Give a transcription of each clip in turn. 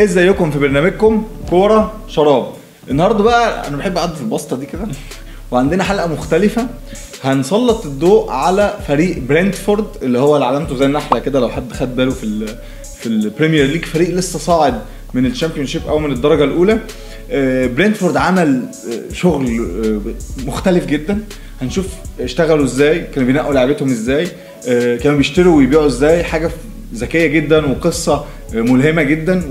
ازيكم في برنامجكم كورة شراب. النهارده بقى أنا بحب اقعد في البسطه دي كده وعندنا حلقة مختلفة. هنسلط الضوء على فريق برنتفورد اللي هو اللي علامته زي النحلة كده لو حد خد باله في ال في ال Premier League فريق لسه صاعد من ال Championship أو من الدرجة الأولى. آه، برنتفورد عمل آه، شغل آه، مختلف جدا. هنشوف اشتغلوا إزاي كانوا بينقوا لعيبتهم إزاي كانوا بيشتروا ويبيعوا إزاي. حاجة ذكية جدا وقصة ملهمة جدا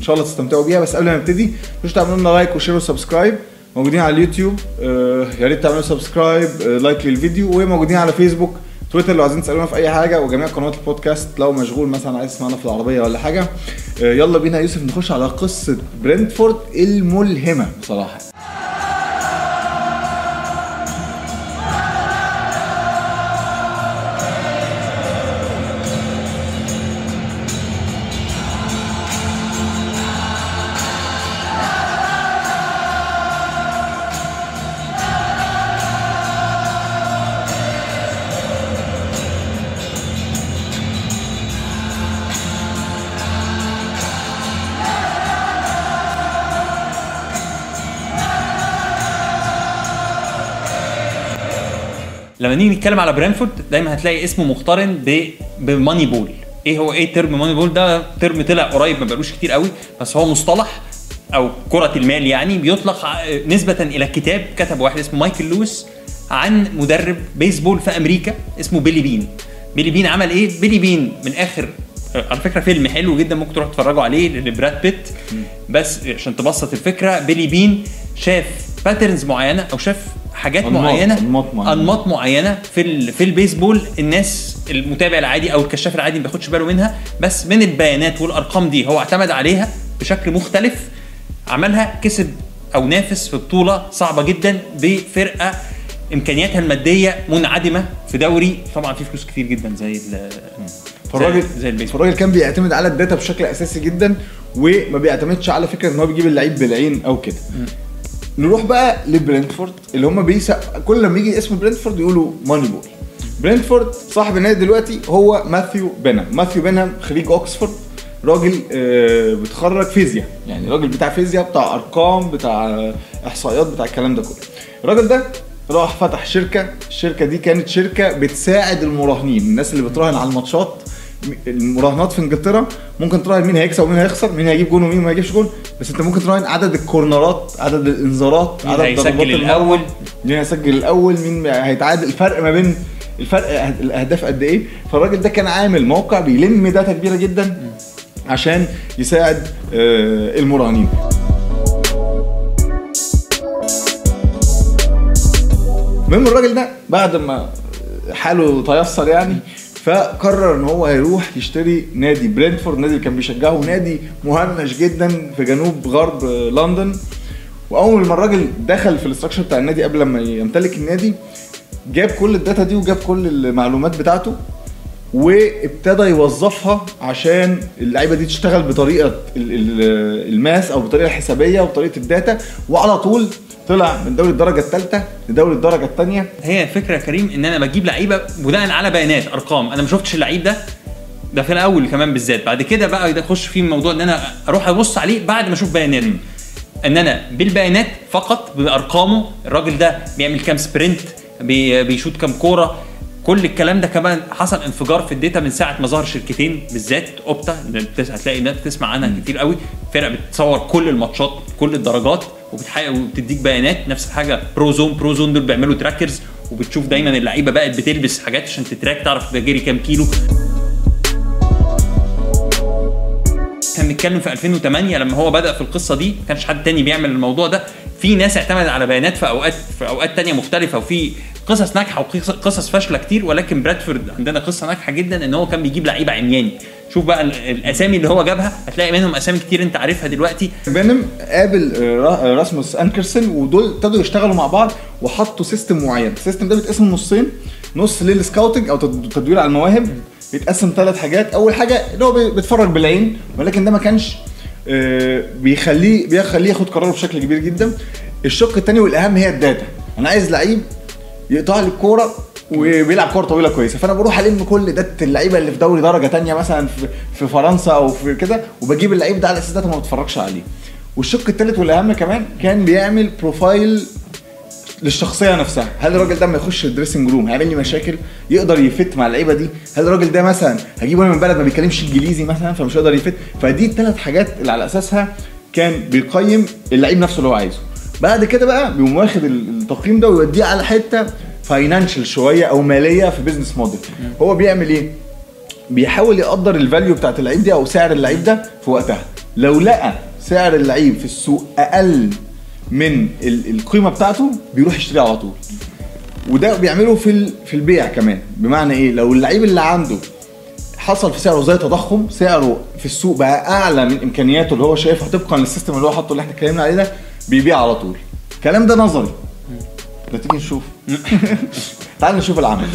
وان شاء الله تستمتعوا بيها. بس قبل ما نبتدي مش تعملوا لنا like و share و subscribe موجودين على اليوتيوب آه، يا ريت تعملوا subscribe آه، like للفيديو. وموجودين على فيسبوك تويتر لو عايزين تسألونا في أي حاجة. وجميع قنوات البودكاست لو مشغول مثلا عايز تسمعنا في العربية ولا حاجة. آه، يلا بينا يوسف نخش على قصة برنتفورد الملهمة. بصراحة. لما نيجي نتكلم على برنتفورد دايما هتلاقي اسمه مقترن ب ب Moneyball. إيه هو إيه term Moneyball؟ ده term طلع قريب ما بقالوش كتير قوي بس هو مصطلح أو كرة المال يعني بيطلق ع- نسبة إلى كتاب كتب واحد اسمه مايكل لويس عن مدرب بيسبول في أمريكا اسمه بيلي بين. بيلي بين عمل إيه؟ بيلي بين من آخر على فكرة فيلم حلو جدا ممكن تروحوا تتفرجوا عليه لبراد بيت. بس عشان تبسط الفكرة بيلي بين شاف patterns معينة أو شاف حاجات أنماط- معينة أنماط معينة. أنماط معينة في ال- في البيسبول الناس المتابع العادي أو الكشاف العادي ما بياخدش باله منها بس من البيانات والأرقام دي هو اعتمد عليها بشكل مختلف. عملها كسب أو نافس في بطولة صعبة جدا بفرقة إمكانياتها المادية منعدمة في دوري. طبعا فيه فلوس كتير جدا زي ال- فالراجل زي, زي البيسبول. فالراجل كان بيعتمد على ال data بشكل أساسي جدا وما بيعتمدش على فكرة إن هو بيجيب اللعيب بالعين أو كده. نروح بقى لبرنتفورد اللي هم بيسق كل لما يجي اسم برنتفورد يقولوا Moneyball برنتفورد صاحب النادي دلوقتي هو ماثيو بينهام. ماثيو بينهام خريج اوكسفورد راجل آه، بيتخرج فيزياء. يعني راجل بتاع فيزياء بتاع أرقام بتاع إحصائيات بتاع الكلام ده كله. الراجل ده راح فتح شركة. الشركة دي كانت شركة بتساعد المراهنين الناس اللي بتراهن على الماتشات. المراهنات في انجلترا ممكن تراهن مين هيكسب ومين هيخسر مين هيجيب جون ومين ما هيجيبش جون. بس انت ممكن تراهن عدد ال corner ات عدد الانذارات عدد هيسجل ضربات الأول؟ مين هيسجل الأول مين هيتعادل الفرق ما بين الفرق الأهداف قد إيه. فالراجل ده كان عامل موقع بيلم data كبيرة جدا عشان يساعد آه، المراهنين. المهم الراجل ده بعد ما حاله تيسر يعني فقرر إن هو هيروح يشتري نادي. برينتفورد النادي اللي كان بيشجعه نادي مهمش جدا في جنوب غرب لندن. وأول ما الراجل دخل في ال structure بتاع النادي قبل ما يمتلك النادي جاب كل ال data دي وجاب كل المعلومات بتاعته وابتدى يوظفها عشان اللعيبة دي تشتغل بطريقة ال- ال- الماس أو بطريقة الحسابيه وبطريقة ال data وعلى طول طلع من دوري الدرجة الثالثة لدوري الدرجة الثانية. هي الفكرة يا كريم إن أنا بجيب لعيبة بناء على بيانات أرقام. أنا ما شفتش اللعيب ده ده في الأول كمان بالذات. بعد كده بقى ده اخش فيه موضوع إن أنا أروح أبص عليه بعد ما أشوف بياناته إن أنا بالبيانات فقط بأرقامه الراجل ده بيعمل كام sprint بي بيشوط كام كورة. كل الكلام ده كمان حصل انفجار في ال data من ساعة ما ظهر شركتين بالذات أوبتا. هتلاقي الناس بتسمع عنها كتير قوي. فرق بتصور كل الماتشات كل الدرجات. وبتحقق وبتديك بيانات نفس الحاجة. Prozone Prozone دول بيعملوا trackers وبتشوف دايما اللعيبة بقت بتلبس حاجات عشان تت track تعرف ده جري كام كيلو. كان بنتكلم في 2008 لما هو بدأ في القصة دي ما كانش حد تاني بيعمل الموضوع ده. في ناس اعتمدت على بيانات في أوقات في أوقات تانية مختلفة وفي قصص ناجحة وقصص فاشلة كتير. ولكن برينتفورد عندنا قصة ناجحة جدا إن هو كان بيجيب لعيبة عمياني. شوف بقى ال- الأسامي اللي هو جابها هتلاقي منهم أسامي كتير أنت عارفها دلوقتي. بينم قابل آه، آه، راسموس أنكرسن ودول ابتدوا يشتغلوا مع بعض وحطوا سيستم معين. السيستم ده بيتقسم نصين نص لل scouting أو تد- تدوير على المواهب بيتقسم ثلاث حاجات. أول حاجة اللي هو بي- بيتفرج بالعين ولكن ده ما كانش آه، بيخليه بيخليه ياخد قراره بشكل كبير جدا. الشق الثاني والأهم هي ال data. أنا عايز لعيب يقطع لي الكورة وبيلعب كورة طويلة كويسة. فأنا بروح ألم كل ده اللعيبة اللي في دوري درجة تانية مثلا في, فرنسا أو في كده وبجيب اللعيب ده على أساس ده ما بتفرجش عليه. والشق الثالث والأهم كمان كان بيعمل profile للشخصية نفسها. هل الراجل ده لما يخش ال dressing room هيعمل لي مشاكل؟ يقدر ي fit مع اللعيبة دي؟ هل الراجل ده مثلا هجيبه من بلد ما بيتكلمش إنجليزي مثلا فمش هيقدر ي fit؟ فدي الثلاث حاجات اللي على أساسها كان بيقيم اللعيب نفسه اللي هو عايزه. بعد كده بقى بيقوم واخد التقييم ده ويوديه على حتة financial شوية أو مالية في business model هو بيعمل إيه؟ بيحاول يقدر ال value بتاعت اللعيب دي أو سعر اللعيب ده في وقتها. لو لقى سعر اللعيب في السوق أقل من ال- القيمة بتاعته بيروح يشتريه على طول. وده بيعمله في في البيع كمان. بمعنى إيه؟ لو اللعيب اللي عنده حصل في سعره زي تضخم سعره في السوق بقى أعلى من إمكانياته اللي هو شايفها طبقا لل system اللي هو حاطه اللي إحنا اتكلمنا عليه ده بيبيع على طول. الكلام ده نظري. ما تيجي نشوف. تعال نشوف العمل.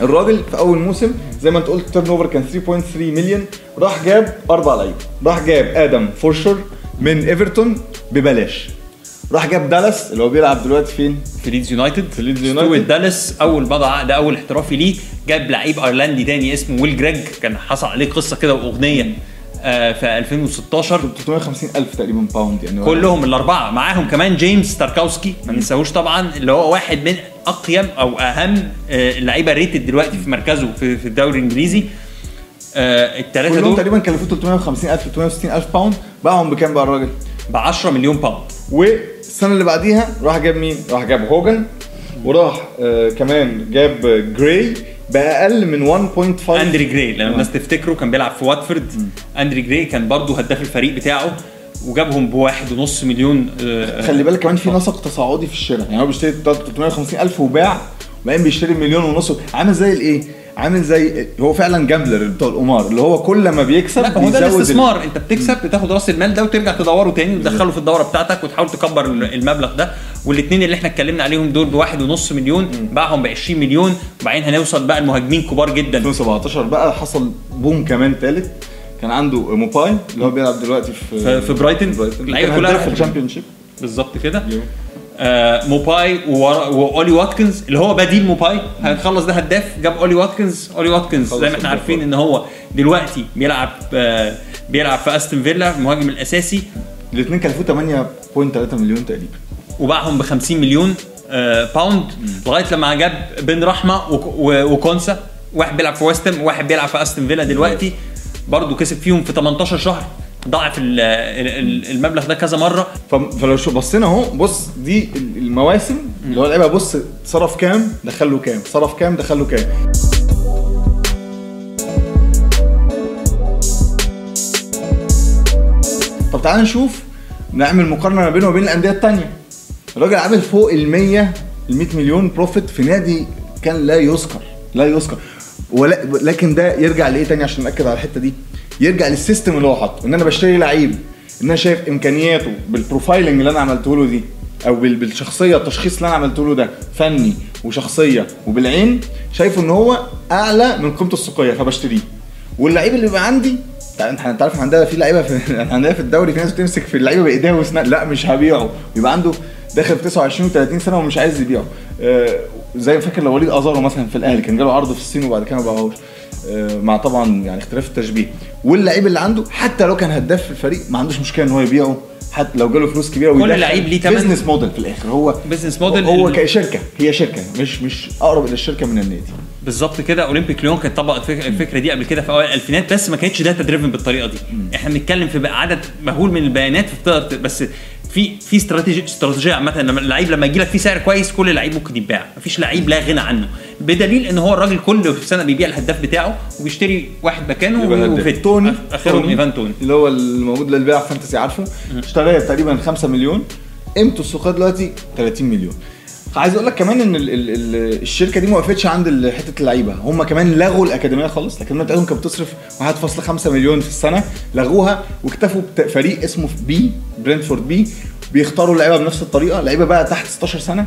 الراجل في أول موسم زي ما أنت قلت turnover كان 3.3 مليون راح جاب أربع لعيبة. راح جاب آدم فورشو من إيفرتون ببلاش. راح جاب دالاس اللي هو بيلعب دلوقتي فين؟ في ليدز يونايتد في ليدز يونايتد. دالاس أول مضى عقد أول احترافي ليه. جاب لعيب أيرلندي تاني اسمه ويل جريج كان حصل عليه قصة كده وأغنية. في 2016 350 ألف تقريبا pound يعني. كلهم الأربعة. معاهم كمان جيمس تاركاوسكي. ما ننساهوش طبعا اللي هو واحد من أقيم أو أهم آه، اللعيبة rated دلوقتي في مركزه في, الدوري الإنجليزي. آه الثلاثه كلهم دول تقريبا كلفوه 350 ألف 360 ألف pound باعهم بكام بقى الراجل؟ ب 10 مليون pound والسنة اللي بعديها راح جاب مين؟ راح جاب هوجان. وراح آه كمان جاب جراي. بأقل من 1.5 اندري جراي لما آه. الناس تفتكروا كان بيلعب في واتفورد اندري جراي كان برضه هداف الفريق بتاعه وجابهم بواحد ونص مليون آه، خلي بالك كمان في نسق تصاعدي في الشراء. يعني هو بيشتري 350 ألف وباع وبعدين بيشتري مليون ونص. عامل زي الإيه؟ عامل زي هو فعلا gambler بتوع القمار اللي هو كل ما بيكسب لا هو ده ال- الاستثمار. انت بتكسب بتاخد راس المال ده وترجع تدوره تاني وتدخله في الدورة بتاعتك وتحاول تكبر المبلغ ده. والاثنين اللي إحنا اتكلمنا عليهم دول بواحد ونص مليون باعهم ب 20 مليون. وبعدين هنوصل بقى المهاجمين كبار جدا. 2017 بقى حصل boom كمان ثالث كان عنده موباي اللي هو بيلعب دلوقتي في في- اللعيبة كان كلها- في ال Championship بالظبط كده. موباي وورا- وأولي واتكنز اللي هو بديل موباي هنخلص ده هداف جاب أولي واتكنز. أولي واتكنز زي ما إحنا. عارفين إن هو دلوقتي بيلعب آه بيلعب في أستون فيلا المهاجم الأساسي. الاثنين كلفوه 8.3 مليون تقريبا. وباعهم ب 50 مليون آه pound لغاية لما جاب بن رحمة وكونسا. واحد بيلعب في ويست هام وواحد بيلعب في أستون فيلا دلوقتي. برضه كسب فيهم في 18 شهر. ضاعف ال- ال- المبلغ ده كذا مرة. فلو شو بصينا اهو. بص دي ال- المواسم. اللي هو اللعيبه بص صرف كام دخل له كام. صرف كام دخل له كام. طب تعال نشوف نعمل مقارنة ما بينه وبين الأندية التانية. الراجل عامل فوق ال 100 ال 100 مليون profit في نادي كان لا يذكر لا يذكر. ولا لكن ده يرجع لإيه تاني عشان نأكد على الحتة دي؟ يرجع لل system اللي هو حاطه إن أنا بشتري لعيب إن أنا شايف إمكانياته بال profiling اللي أنا عملته له دي أو بال- بالشخصية التشخيص اللي أنا عملته له ده فني وشخصية وبالعين شايفه إن هو أعلى من قيمته السوقية فبشتريه. واللعيب اللي بيبقى عندي أنت عارف عندنا في لعيبة في عندنا في الدوري في ناس بتمسك في اللعيبة بإيديها واسنانها لا مش هبيعه. يبقى عنده داخل في 29 و30 سنة ومش عايز يبيعه. آه زي ما فاكر لو وليد أزارو مثلا في الأهلي كان جاله عرض في الصين وبعد كده ما باعهوش آه مع طبعا يعني اختلاف التشبيه. واللعيب اللي عنده حتى لو كان هداف في الفريق ما عندوش مشكلة إن هو يبيعه. حتى لو جاله فلوس كبيرة ويدخل لعيب ليه تمن. business model في الآخر. هو business model هو كشركة. هي شركة. مش مش أقرب إلى الشركة من النادي. بالظبط كده. أولمبيك ليون كانت طبقت فك- الفكرة دي قبل كده في أوائل الألفينات بس ما كانتش data driven بالطريقة دي. إحنا بنتكلم في عدد مهول من البيانات ت- بس في في استراتيجي استراتيجية عامة لما اللعيب لما يجي لك فيه سعر كويس كل لعيب ممكن يتباع مفيش لعيب لا غنى عنه. بدليل إن هو الراجل كل سنة بيبيع الهداف بتاعه وبيشتري واحد مكانه. وفيت توني اخرهم ايفان توني اللي هو الموجود للبيع في fantasy عارفه؟ اشتراه تقريبا 5 مليون. قيمته السوقية دلوقتي 30 مليون. عايز أقول لك كمان ان ال ال ال الشركة دي ما وقفتش عند حتة اللعيبة. هم كمان لغوا الأكاديمية خالص الاكاديميه بتاعتهم كانت بتصرف 1.5 مليون في السنة لغوها واكتفوا بفريق اسمه بي برينتفورد بي بيختاروا اللعيبه بنفس الطريقة لعيبة بقى تحت 16 سنة.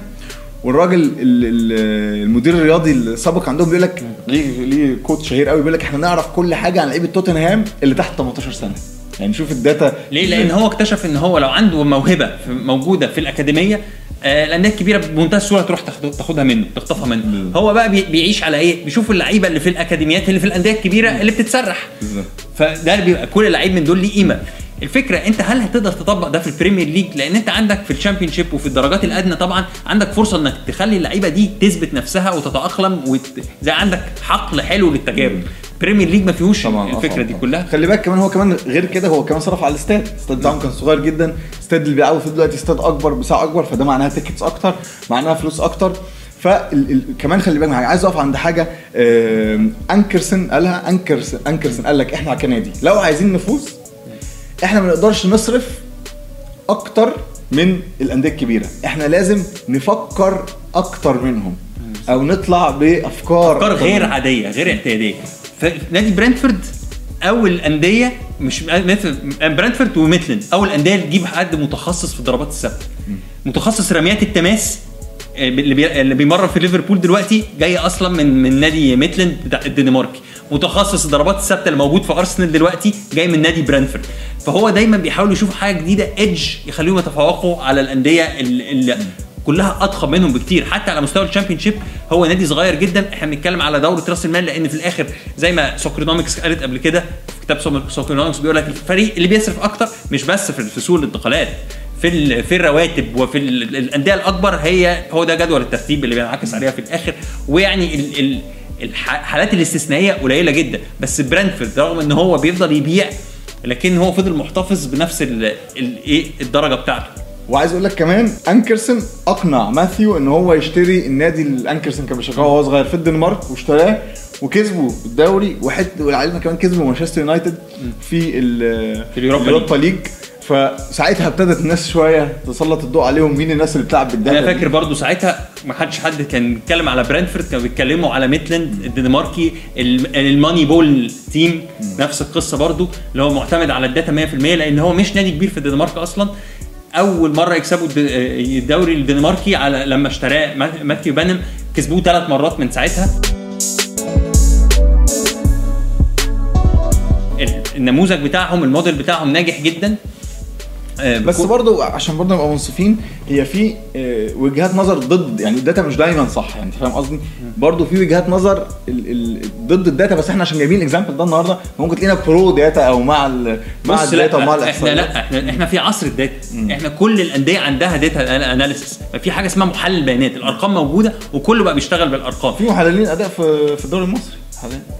والراجل ال- ال- المدير الرياضي السابق عندهم بيقول لك ليه ليه quote شهير قوي بيقول لك إحنا نعرف كل حاجة عن لعيبة توتنهام اللي تحت 18 سنة. يعني شوف ال data. ليه؟ لأن هو اكتشف إن هو لو عنده موهبة موجودة في الأكاديمية الانديه الكبيره بمنتهى السهولة تروح تاخد- تاخدها منه تخطفها منه بالظبط. هو بقى بي- بيعيش على إيه بيشوف اللعيبة اللي في الأكاديميات اللي في الأندية الكبيرة اللي بتتسرح بالظبط. فده بيبقى كل لعيب من دول ليه قيمة الفكرة أنت هل هتقدر تطبق ده في ال Premier League لأن أنت عندك في ال Championship وفي الدرجات الأدنى طبعا عندك فرصة إنك تخلي اللعيبة دي تثبت نفسها وتتأقلم وت... زي عندك حقل حلو للتجارب. Premier League ما فيهوش طبعا الفكرة دي كلها. خلي بالك كمان هو كمان غير كده هو كمان صرف على الاستاد. الاستاد بتاعهم كان صغير جدا. الاستاد اللي بيلعبوا فيه دلوقتي استاد أكبر بسعه أكبر فده معناها tickets أكتر معناها فلوس أكتر. فكمان خلي بالك عايز أقف عند حاجة أنكرسن قالها انكرسن أنكرسن قال لك إحنا كنادي. لو عايزين نفوز إحنا ما نقدرش نصرف أكتر من الأندية الكبيرة. إحنا لازم نفكر أكتر منهم. أو نطلع بأفكار أفكار غير منهم. عادية غير اعتيادية. فنادي برنتفورد أول أندية مش مثل برنتفورد وميتلاند. أول أندية تجيب حد متخصص في الضربات الثابته متخصص رميات التماس آه، اللي بي- اللي بيمرن في ليفربول دلوقتي جاي أصلا من من نادي ميتلاند بتاع الدنماركي. متخصص الضربات الثابته اللي موجود في أرسنال دلوقتي جاي من نادي برنتفورد. فهو دايما بيحاولوا يشوفوا حاجة جديدة edge يخليهم يتفوقوا على الأندية اللي كلها أضخم منهم بكتير. حتى على مستوى ال Championship هو نادي صغير جدا. إحنا بنتكلم على دوره راس المال لأن في الآخر زي ما Soccernomics قالت قبل كده في كتاب سو- Soccernomics بيقول لك الفريق اللي بيصرف أكتر مش بس في سوق الانتقالات في في الرواتب وفي ال- الأندية الأكبر هي هو ده جدول الترتيب اللي بينعكس عليها في الآخر. ويعني ال ال الحالات الاستثنائية قليلة جدا. بس برانفورد رغم إن هو بيفضل يبيع لكن هو فضل محتفظ بنفس ال- ال- إيه الدرجة بتاعته. وعايز أقول لك كمان أنكرسن أقنع ماثيو إن هو يشتري النادي اللي أنكرسن كان بيشجعه وهو صغير في الدنمارك واشتراه وكسبوا الدوري وحت والعلم كمان كسبوا مانشستر يونايتد في ال في ال Europa League. فساعتها ابتدت الناس شوية تسلط الضوء عليهم مين الناس اللي بتلعب بال data أنا. فاكر برضو ساعتها ما حدش حد كان بيتكلم على برينتفورد كانوا بيتكلموا على ميتلاند الدنماركي ال- ال Moneyball team نفس القصة برضو اللي هو معتمد على ال data 100% لأن هو مش نادي كبير في الدنمارك أصلا. أول مرة يكسبوا الد- الدوري الدنماركي على لما اشتراه ما- ماثيو بنهام كسبوه ثلاث مرات من ساعتها. ال- النموذج بتاعهم الموديل بتاعهم ناجح جدا. بس بكو- برضو عشان برضو نبقى منصفين هي في آه، وجهات نظر ضد يعني ال data مش دايما صح يعني فاهم قصدي؟ برضو في وجهات نظر ال ال ضد ال data بس إحنا عشان جايبين ال example ده النهارده ممكن تلاقينا pro data أو مع ال مع ال data ومع لا إحنا الاحصائيات لا إحنا إحنا في عصر ال data. إحنا كل الأندية عندها data analysis في حاجة اسمها محلل بيانات الأرقام موجودة وكله بقى بيشتغل بالأرقام. في محللين أداء في في الدوري المصري.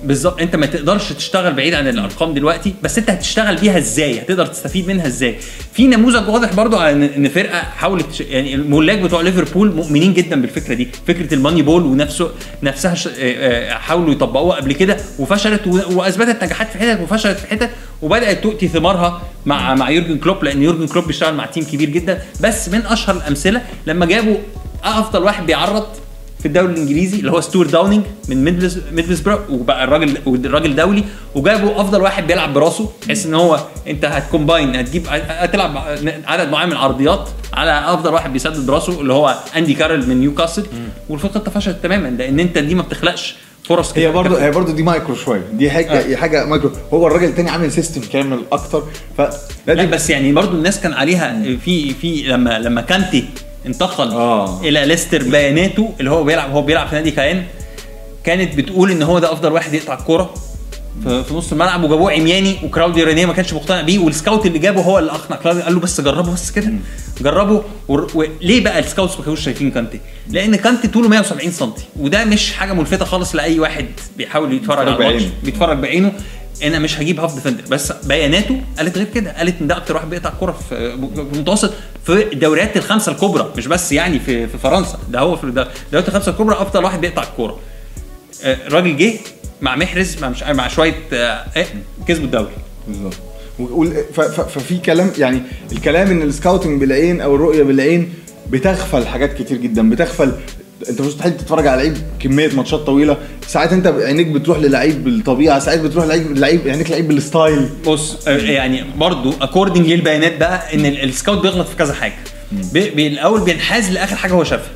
بالظبط. أنت ما تقدرش تشتغل بعيد عن الأرقام دلوقتي بس أنت هتشتغل بيها إزاي؟ هتقدر تستفيد منها إزاي؟ في نموذج واضح برضو على إن فرقة حاولت يعني الملاك بتوع ليفربول مؤمنين جدا بالفكرة دي. فكرة ال Moneyball ونفسه نفسها آه، آه، حاولوا يطبقوها قبل كده وفشلت وأثبتت نجاحات في حتت وفشلت في حتت وبدأت تؤتي ثمارها مع مع يورجن كلوب لأن يورجن كلوب بيشتغل مع team كبير جدا. بس من أشهر الأمثلة لما جابوا أفضل واحد بيعرض في الدوري الإنجليزي اللي هو ستيوارت داونينج من ميدلز ميدلسبرا وبقى الراجل والراجل دولي وجابوا أفضل واحد بيلعب براسه بحيث إن هو أنت هت combine هتجيب هتلعب عدد معين من العرضيات على أفضل واحد بيسدد براسه اللي هو أندي كارول من نيوكاسل والخطة فشلت تماما لأن أنت دي ما بتخلقش فرص هي. برضو هي برضو دي مايكرو شوية دي حاجة آه. حاجة مايكرو هو الراجل التاني عامل system كامل أكتر ف لا بس يعني برضو الناس كان عليها في في لما لما كانتي انتقل آه. إلى ليستر بياناته اللي هو بيلعب هو بيلعب في نادي كاين كانت بتقول إن هو ده أفضل واحد يقطع الكورة في نص الملعب وجابوه عمياني وكراودي رينيه ما كانش مقتنع بيه والسكاوت اللي جابه هو اللي أقنع كراودي قال له بس جربه بس كده جربه وليه بقى السكاوتس ما كانوش شايفين كانتي؟ لأن كانتي طوله 170 سم وده مش حاجة ملفتة خالص لأي واحد بيحاول يتفرج على الماتش بعينه. بيتفرج بعينه أنا مش هجيب هاف ديفندر بس بياناته قالت غير كده قالت إن ده أكتر واحد بيقطع كوره في في المتوسط في الدوريات الخمسة الكبرى مش بس يعني في في فرنسا. ده هو في الدوريات الخمسة الكبرى أفضل واحد بيقطع الكورة. آه، الراجل جه مع محرز مع مش مع شوية آه، إيه، كسبوا الدوري. بالظبط. ففي كلام يعني الكلام إن ال scouting بالعين أو الرؤية بالعين بتغفل حاجات كتير جدا بتغفل انت مستحيل تتفرج على لعيب كمية ماتشات طويلة. ساعات انت عينيك بتروح للعيب بالطبيعة ساعات بتروح لعيب لعيب عينيك لعيب بال style. بص آه، يعني برضو according للبيانات بقى إن ال- scout بيغلط في كذا حاجة. بي الأول بينحاز لآخر حاجة هو شافها.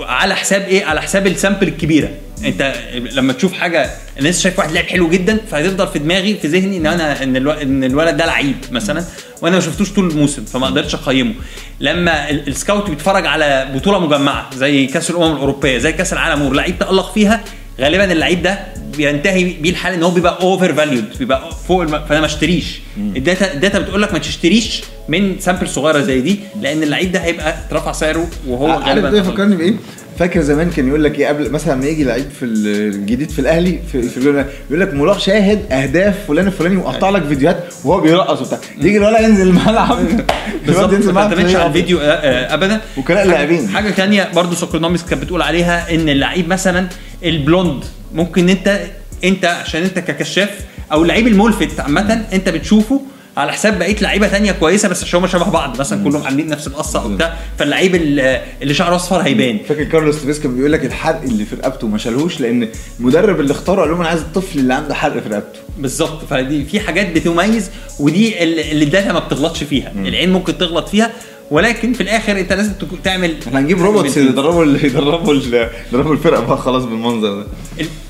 على حساب إيه؟ على حساب ال sample الكبيرة. أنت لما تشوف حاجة الناس شايف واحد لعب حلو جدا فهتفضل في دماغي في ذهني إن أنا إن الو- إن الولد ده لعيب مثلا وأنا ما شفتوش طول الموسم فما قدرتش أقيمه. لما ال- scout بيتفرج على بطولة مجمعة زي كأس الأمم الأوروبية زي كأس العالم واللعيب تالق فيها غالبا اللعيب ده بينتهي بيه الحال إن هو بيبقى overvalued بيبقى فوق الم... فأنا ما اشتريش. ال data ال data بتقول لك ما تشتريش من sample صغيرة زي دي لأن اللعيب ده هيبقى اترفع سعره وهو عارف غالبا إيه فكرني بإيه؟ فاكر زمان كان يقول لك إيه؟ قبل مثلا لما يجي لعيب في الجديد في الأهلي في, في الجولة يقول لك الحق شاهد أهداف فلان الفلاني وقطع لك فيديوهات وهو بيرقص وبتاع. يجي الولد ينزل الملعب. بالظبط. الواد ينزل ما تعتمدش على الفيديو آه، آه، ابدا. وكلاء اللاعبين. حاجة تانية برضو Soccernomics كانت بتقول عليها إن اللعيب مثلا ال blond ممكن انت أنت عشان أنت ككشاف أو اللعيب الملفت عامة أنت بتشوفه على حساب بقية لعيبة تانية كويسة بس عشان هم شبه بعض. مثلا كلهم عاملين نفس القصة وبتاع. فاللعيب ال- اللي شعره أصفر هيبان. فاكر كارلوس تيفيز كان بيقول لك الحرق اللي في رقبته ما شالهوش لأن المدرب اللي اختاره قال لهم أنا عايز الطفل اللي عنده حرق في رقبته. بالظبط. فدي في حاجات بتميز ودي اللي اللي ال data ما بتغلطش فيها. العين ممكن تغلط فيها ولكن في الآخر أنت لازم تعمل إحنا هنجيب robots يدربوا يدربوا يدربوا الفرقة بقى خلاص بالمنظر ده.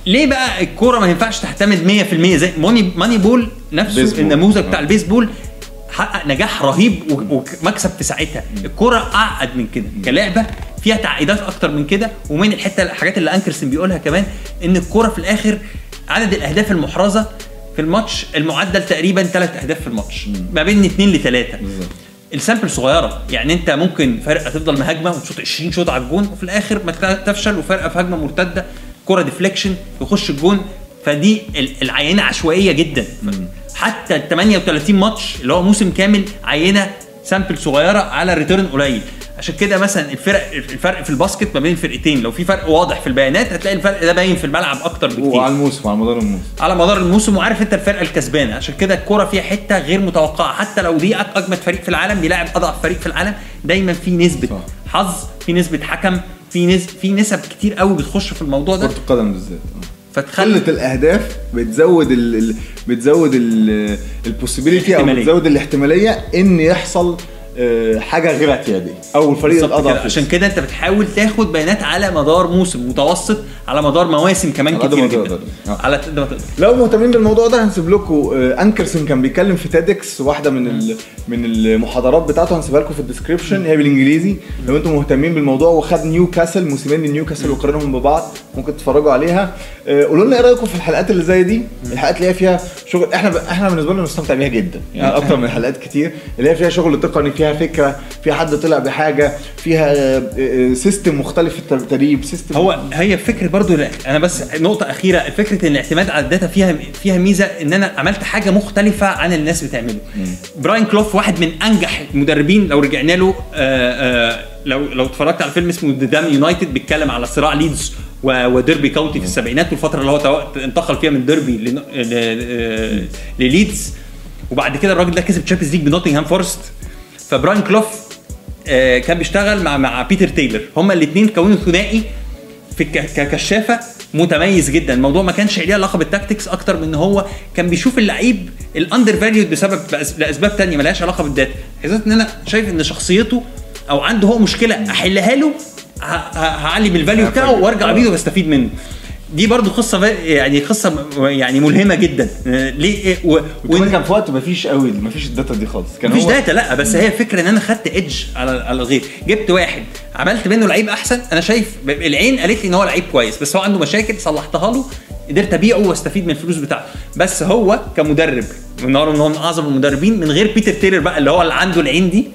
ليه بقى الكورة ما ينفعش تعتمد 100% زي Money Moneyball نفسه بيسبول. النموذج بتاع آه. البيسبول حقق نجاح رهيب ومكسب في ساعتها. الكورة اعقد من كده كلعبة فيها تعقيدات أكتر من كده. ومن الحتة الحاجات اللي أنكرسون بيقولها كمان إن الكورة في الآخر عدد الأهداف المحرزة في الماتش المعدل تقريبا ثلاث أهداف في الماتش. ما بين اثنين لثلاثه بالظبط. ال sample صغيرة. يعني انت ممكن فرقة تفضل مهاجمة وتشوط 20 شوط على الجون وفي الآخر ما تفشل وفرقة في هجمة مرتدة كرة deflection يخش الجون. فدي ال- العينة عشوائية جدا. حتى ال 38 ماتش اللي هو موسم كامل عينة sample صغيرة على return قليل. عشان كده مثلا الفرق الفرق في الباسكت ما بين الفرقتين لو في فرق واضح في البيانات هتلاقي الفرق ده باين في الملعب أكتر بكتير وعلى الموسم وعلى مدار الموسم على مدار الموسم وعارف أنت الفرقة الكسبانة عشان كده الكوره فيها حتة غير متوقعة حتى لو دي أجمد فريق في العالم بيلاعب أضعف فريق في العالم دايما في نسبة صح. حظ في نسبة حكم في نسب في نسب كتير قوي بتخش في الموضوع ده كرة القدم بالذات. فتخلي قلة الأهداف بتزود ال ال بتزود ال possibility أو. بتزود الاحتمالية إن يحصل حاجة غير اعتيادية. أو الفريق الأضعف كده. عشان كده أنت بتحاول تاخد بيانات على مدار موسم متوسط على مدار مواسم كمان كتير ما جدا. آه. على قد ما تقدر. لو مهتمين بالموضوع ده هنسيب لكم آه، انكرسون كان بيتكلم في TEDx واحدة من ال- من المحاضرات بتاعته هنسيبها لكم في ال description هي بالإنجليزي. لو أنتم مهتمين بالموضوع وخد نيوكاسل موسمين لنيوكاسل وقارنهم ببعض ممكن تتفرجوا عليها. آه، قولوا لنا إيه رأيكم في الحلقات اللي زي دي؟ الحلقات اللي هي فيها شغل إحنا ب... إحنا بالنسبة لنا بنستمتع بيها جدا. يعني أكتر من حلقات كتير اللي هي فيها شغل تقني فيها فكرة فيها حد طلع بحاجة فيها آه، آه، system مختلف في التدريب system هو هي فكرة برضو أنا بس نقطة أخيرة فكرة ان الاعتماد على ال data فيها فيها ميزة إن أنا عملت حاجة مختلفة عن الناس بتعمله. براين كلوف واحد من أنجح المدربين لو رجعنا له آه، آه، لو لو اتفرجت على فيلم اسمه Damned United بيتكلم على صراع ليدز وديربي كاونتي في السبعينات والفترة اللي هو انتقل فيها من ديربي لليدز. وبعد كده الراجل ده كسب Champions League بنوتنغهام فورست. فبراين كلوف آه، كان بيشتغل مع مع بيتر تايلر هما الاثنين كونوا ثنائي في ككشافة متميز جدا. الموضوع ما كانش ليه علاقة بال tactics أكتر من إن هو كان بيشوف اللعيب ال undervalued بسبب لأسباب تانية ملهاش علاقة بال data. حسيت إن أنا شايف إن شخصيته أو عنده هو مشكلة أحلها له هعلي بال value بتاعه وأرجع بيه وأستفيد منه. دي برضو قصة يعني قصة يعني ملهمة جدا. آه، ليه؟ إيه، و... وكمان وإن- كان في وقت مفيش قوي مفيش ال data دي خالص. كان مفيش هو data لأ بس هي الفكرة إن أنا خدت edge على على الغير جبت واحد عملت منه لعيب أحسن. أنا شايف العين قالت لي إن هو لعيب كويس بس هو عنده مشاكل صلحتها له قدرت أبيعه وأستفيد من الفلوس بتاعته بس هو كمدرب من ان هو من أعظم المدربين من غير بيتر تيلر بقى اللي هو اللي عنده العين دي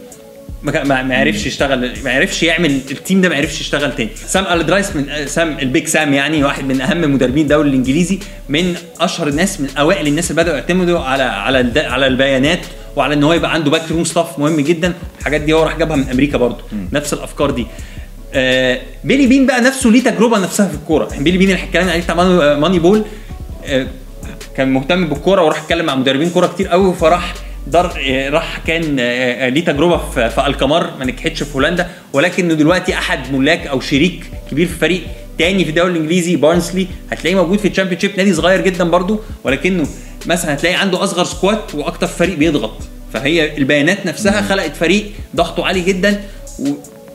ما ما عرفش يشتغل ما عرفش يعمل ال team ده ما عرفش يشتغل تاني. سام ألدرايس من سام ال Big Sam يعني واحد من أهم مدربين الدوري الإنجليزي من أشهر الناس من أوائل الناس اللي بدأوا يعتمدوا على على على البيانات وعلى إن هو يبقى عنده backroom staff مهم جدا. الحاجات دي هو راح جابها من أمريكا برضه. نفس الأفكار دي. آه بيلي بين بقى نفسه ليه تجربة نفسها في الكورة. يعني بيلي بين اللي اتكلمنا عليه بتاع Moneyball آه كان مهتم بالكورة وراح اتكلم مع مدربين كورة كتير قوي فراح دار آه، راح كان آه، آه، ليه تجربة في الكمار ما نجحتش في هولندا. ولكنه دلوقتي أحد ملاك أو شريك كبير في فريق تاني في الدوري الإنجليزي بارنسلي هتلاقيه موجود في ال Championship نادي صغير جدا برضو ولكنه مثلا هتلاقي عنده أصغر squad وأكتر فريق بيضغط. فهي البيانات نفسها خلقت فريق ضغطه عالي جدا و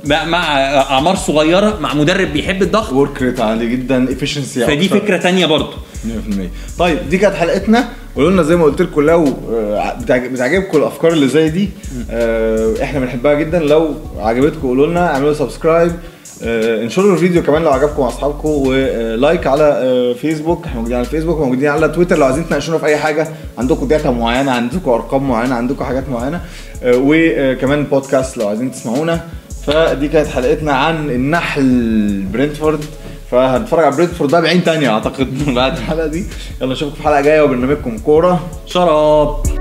مع مع أعمار صغيرة مع مدرب بيحب الضغط. work rate عالي جدا efficiency فدي فكرة تانية برضه 100% طيب دي كانت حلقتنا. قولوا لنا زي ما قلت لكم لو آه، بتعج- بتعجبكم الأفكار اللي زي دي آه، إحنا بنحبها جدا. لو عجبتكم قولوا لنا اعملوا subscribe آه، انشروا الفيديو كمان لو عجبكم مع أصحابكم و like على فيسبوك إحنا موجودين على الفيسبوك موجودين على تويتر لو عايزين تناقشونا في أي حاجة عندكم داتا معينة عندكم أرقام معينة عندكم حاجات معينة وكمان بودكاست لو عايزين تسمعونا. فدي كانت حلقتنا عن النحل برنتفورد فهنتفرج على برنتفورد بقى بعين تانية. أعتقد بعد الحلقة دي. يلا نشوفكم في حلقة جاية وبرنامجكم كورة. شراب.